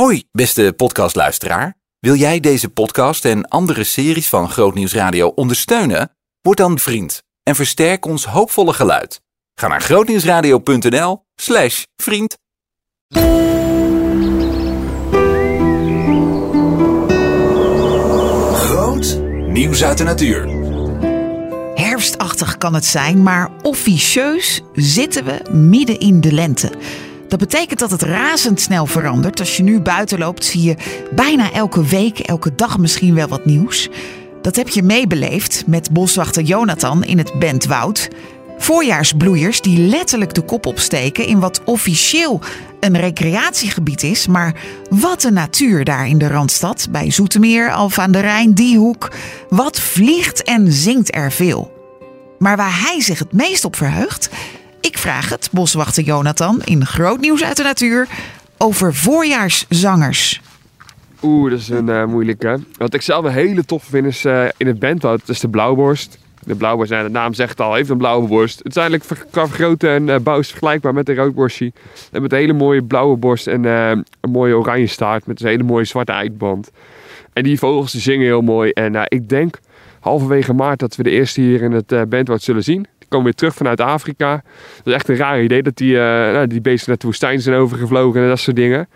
Hoi, beste podcastluisteraar. Wil jij deze podcast en andere series van Grootnieuws Radio ondersteunen? Word dan vriend en versterk ons hoopvolle geluid. Ga naar grootnieuwsradio.nl slash vriend. Groot nieuws uit de natuur. Herfstachtig kan het zijn, maar officieus zitten we midden in de lente. Dat betekent dat het razendsnel verandert. Als je nu buiten loopt, zie je bijna elke week, elke dag misschien wel wat nieuws. Dat heb je meebeleefd met boswachter Jonathan in het Bentwoud. Voorjaarsbloeiers die letterlijk de kop opsteken in wat officieel een recreatiegebied is. Maar wat een natuur daar in de Randstad, bij Zoetermeer, Alphen aan de Rijn, die hoek. Wat vliegt en zingt er veel. Maar waar hij zich het meest op verheugt, vraag het boswachter Jonathan in Groot Nieuws uit de Natuur over voorjaarszangers. Oeh, dat is een uh, moeilijke. Wat ik zelf een hele tof vind is uh, in het bandwoud, dat is de blauwborst. De blauwborst, de naam zegt al, heeft een blauwe borst. Het is eigenlijk qua grootte en uh, bouw vergelijkbaar met de roodborstje. En met een hele mooie blauwe borst en een mooie oranje staart met een hele mooie zwarte eikband. En die vogels die zingen heel mooi. En ik denk halverwege maart dat we de eerste hier in het bandwoud zullen zien komen weer terug vanuit Afrika. Dat is echt een raar idee dat die, uh, nou, die beesten naar de woestijn zijn overgevlogen en dat soort dingen.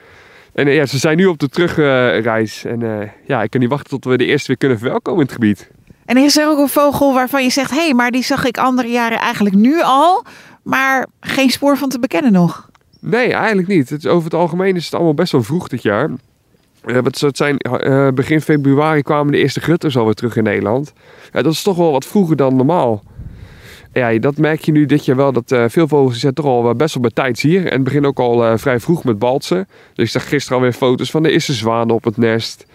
En uh, ja, ze zijn nu op de terugreis. en uh, ja, ik kan niet wachten tot we de eerste weer kunnen verwelkomen in het gebied. En is er ook een vogel waarvan je zegt: hé, hey, maar die zag ik andere jaren eigenlijk nu al, maar geen spoor van te bekennen nog? Nee, eigenlijk niet. Het, over het algemeen is het allemaal best wel vroeg dit jaar. Uh, het zijn, uh, begin februari kwamen de eerste grutters alweer terug in Nederland. Ja, dat is toch wel wat vroeger dan normaal ja, dat merk je nu dit jaar wel. Dat uh, veel vogels zijn toch al best wel bij tijd hier. En beginnen ook al uh, vrij vroeg met balsen. Dus ik zag gisteren alweer foto's van de eerste zwanen op het nest.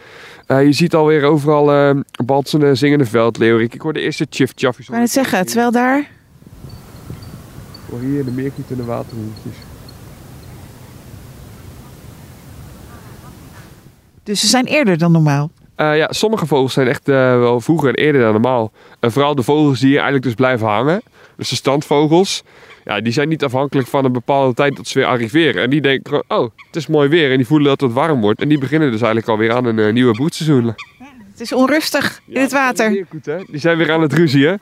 Uh, je ziet alweer overal balsende, zingende veldleeuwerik. Ik hoor de eerste chif chaffies. Ik kan het zeggen, terwijl daar... Ik hoor hier de meerkiet en de waterhoentjes. Dus ze zijn eerder dan normaal? Uh, ja, sommige vogels zijn echt uh, wel vroeger en eerder dan normaal. En vooral de vogels die hier eigenlijk dus blijven hangen. Dus de standvogels. Ja, die zijn niet afhankelijk van een bepaalde tijd dat ze weer arriveren. En die denken, oh, het is mooi weer. En die voelen dat het warm wordt. En die beginnen dus eigenlijk alweer aan een uh, nieuwe broedseizoen. Ja, het is onrustig in het water. Die zijn weer aan het ruzien.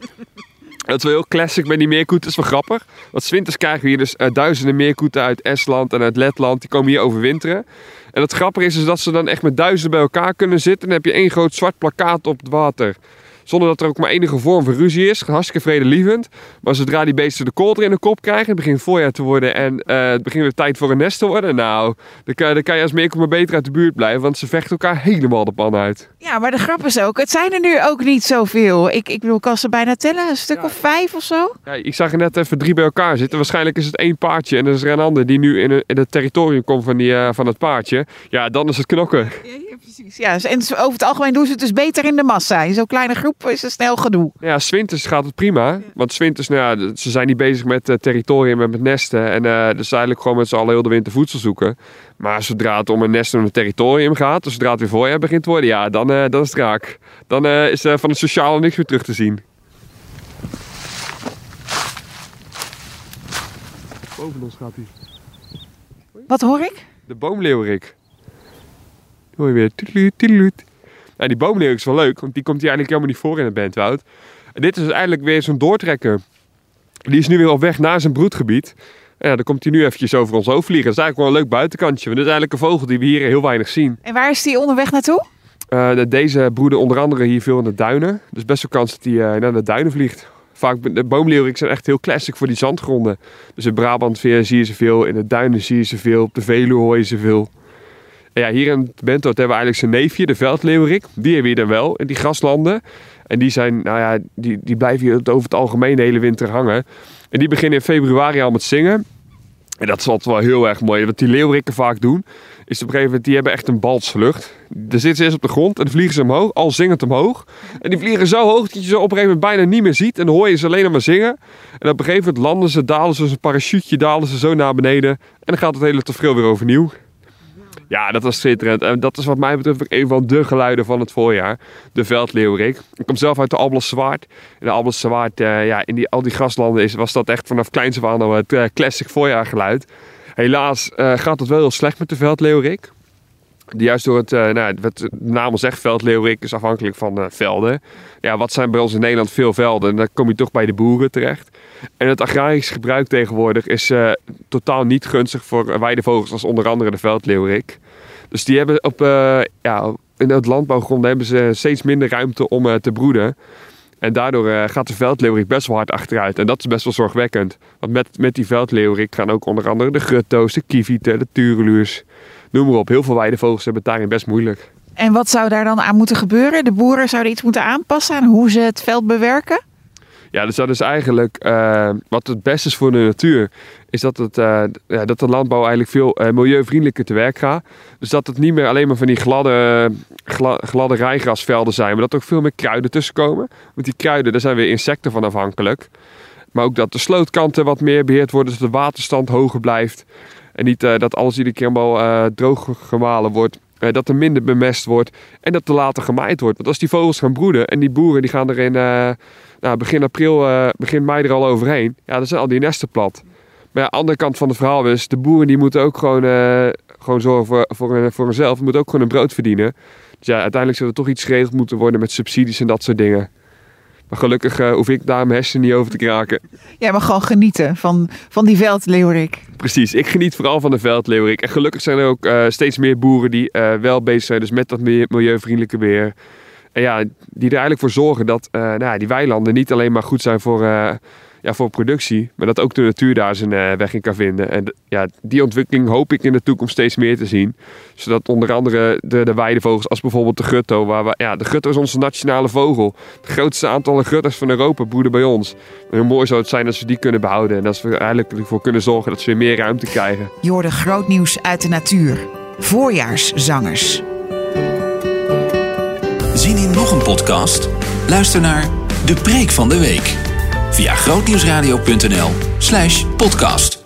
Dat is wel heel classic met die meerkoeten. Dat is wel grappig. Want winters krijgen we hier dus duizenden meerkoeten uit Estland en uit Letland. Die komen hier overwinteren. En het grappige is, is dat ze dan echt met duizenden bij elkaar kunnen zitten. En dan heb je één groot zwart plakkaat op het water. Zonder dat er ook maar enige vorm van ruzie is. Hartstikke vredelievend. Maar zodra die beesten de kolder in de kop krijgen, het begint voorjaar te worden en uh, het begint weer tijd voor een nest te worden. Nou, dan kan, dan kan je als meerkoet maar beter uit de buurt blijven, want ze vechten elkaar helemaal de pan uit. Ja, maar de grap is ook, het zijn er nu ook niet zoveel. Ik, ik bedoel, kan ze bijna tellen, een stuk of vijf of zo? Ja, ik zag er net even drie bij elkaar zitten. Waarschijnlijk is het één paardje en er is er een ander die nu in, in het territorium komt van, die, uh, van het paardje. Ja, dan is het knokken. Ja precies. Ja, en over het algemeen doen ze het dus beter in de massa. In zo'n kleine groep is het snel gedoe. Ja, zwinters gaat het prima. Want zwinters, nou ja, ze zijn niet bezig met uh, territorium en met nesten. En uh, dus eigenlijk gewoon met z'n allen heel de winter voedsel zoeken. Maar zodra het om een nest en een territorium gaat, dus zodra het weer voorjaar begint te worden, ja, dan, uh, dan is het raak. Dan is van het sociale niks meer terug te zien. Boven ons gaat hij. Wat hoor ik? De boomleeuwerik. Hoor je weer. Nou, die boomleeuwerik is wel leuk, want die komt hier eigenlijk helemaal niet voor in het Bentwoud. En dit is dus eigenlijk weer zo'n doortrekker. Die is nu weer op weg naar zijn broedgebied. En ja, dan komt hij nu eventjes over ons hoofd vliegen. Dat is eigenlijk wel een leuk buitenkantje. Want dit is eigenlijk een vogel die we hier heel weinig zien. En waar is die onderweg naartoe? Uh, deze broeden onder andere hier veel in de duinen. Dus best wel kans dat hij uh, naar de duinen vliegt. Vaak, de boomleeuwerik zijn echt heel classic voor die zandgronden. Dus in Brabant zie je ze veel, in de duinen zie je ze veel, op de Veluwe hoor je ze veel ja, hier in Bentoort hebben we eigenlijk zijn neefje, de veldleeuwerik. Die hebben we dan wel in die graslanden. En die, zijn, nou ja, die, die blijven hier over het algemeen de hele winter hangen. En die beginnen in februari al met zingen. En dat is altijd wel heel erg mooi. Wat die leeuwerikken vaak doen, is op een gegeven moment, die hebben echt een balslucht. Dan zitten ze eerst op de grond en dan vliegen ze omhoog, al zingend omhoog. En die vliegen zo hoog dat je ze op een gegeven moment bijna niet meer ziet. En dan hoor je ze alleen maar zingen. En op een gegeven moment landen ze, dalen ze als een parachute, dalen ze zo naar beneden. En dan gaat het hele tafereel weer overnieuw. Ja, dat was schitterend. En dat is wat mij betreft ook een van de geluiden van het voorjaar. De veldleeuwerik. Ik kom zelf uit de Alblas Zwaard. In de Alblas uh, ja, in die, al die graslanden is, was dat echt vanaf kleins af al het uh, classic voorjaargeluid. Helaas uh, gaat het wel heel slecht met de veldleeuwerik. Juist door het, uh, nou, wat de naam al zegt, veldleeuwerik is afhankelijk van uh, velden. Ja, wat zijn bij ons in Nederland veel velden? En dan kom je toch bij de boeren terecht. En het agrarisch gebruik tegenwoordig is uh, totaal niet gunstig voor weidevogels als onder andere de veldleeuwerik. Dus die hebben op, ja, in het landbouwgronden hebben ze steeds minder ruimte om te broeden. En daardoor gaat de veldleeuwerik best wel hard achteruit. En dat is best wel zorgwekkend. Want met, met die veldleeuwerik gaan ook onder andere de grutto's, de kievieten, de tureluurs noem maar op. Heel veel weidevogels hebben het daarin best moeilijk. En wat zou daar dan aan moeten gebeuren? De boeren zouden iets moeten aanpassen aan hoe ze het veld bewerken? Ja, dus dat is eigenlijk uh, wat het beste is voor de natuur. Is dat, het, uh, ja, dat de landbouw eigenlijk veel uh, milieuvriendelijker te werk gaat. Dus dat het niet meer alleen maar van die gladde, gladde rijgrasvelden zijn. Maar dat er ook veel meer kruiden tussen komen. Want die kruiden, daar zijn weer insecten van afhankelijk. Maar ook dat de slootkanten wat meer beheerd worden. Zodat de waterstand hoger blijft. En niet dat alles iedere keer helemaal droog gemalen wordt. Dat er minder bemest wordt. En dat er later gemaaid wordt. Want als die vogels gaan broeden en die boeren die gaan er in nou, begin april, begin mei er al overheen. Ja, dan zijn al die nesten plat. Maar ja, andere kant van het verhaal is, de boeren die moeten ook gewoon, gewoon zorgen voor, voor, voor hunzelf. Die moeten ook gewoon een brood verdienen. Dus ja, uiteindelijk zou er toch iets geregeld moeten worden met subsidies en dat soort dingen. Maar gelukkig uh, hoef ik daar mijn hersenen niet over te kraken. Jij mag gewoon genieten van, van die veldleeuwerik. Precies, ik geniet vooral van de veldleeuwerik. En gelukkig zijn er ook uh, steeds meer boeren die uh, wel bezig zijn dus met dat milieuvriendelijke weer. En ja, die er eigenlijk voor zorgen dat nou, die weilanden niet alleen maar goed zijn voor ja, voor productie. Maar dat ook de natuur daar zijn weg in kan vinden. En ja, die ontwikkeling hoop ik in de toekomst steeds meer te zien. Zodat onder andere de, de weidevogels, als bijvoorbeeld de gutto. Waar we, ja, de gutto is onze nationale vogel. Het grootste aantal gutters van Europa broeden bij ons. En hoe mooi zou het zijn als we die kunnen behouden. En dat we er eigenlijk ervoor kunnen zorgen dat ze weer meer ruimte krijgen. Je groot nieuws uit de natuur. Voorjaarszangers. Nog een podcast? Luister naar De Preek van de Week via grootnieuwsradio.nl slash podcast.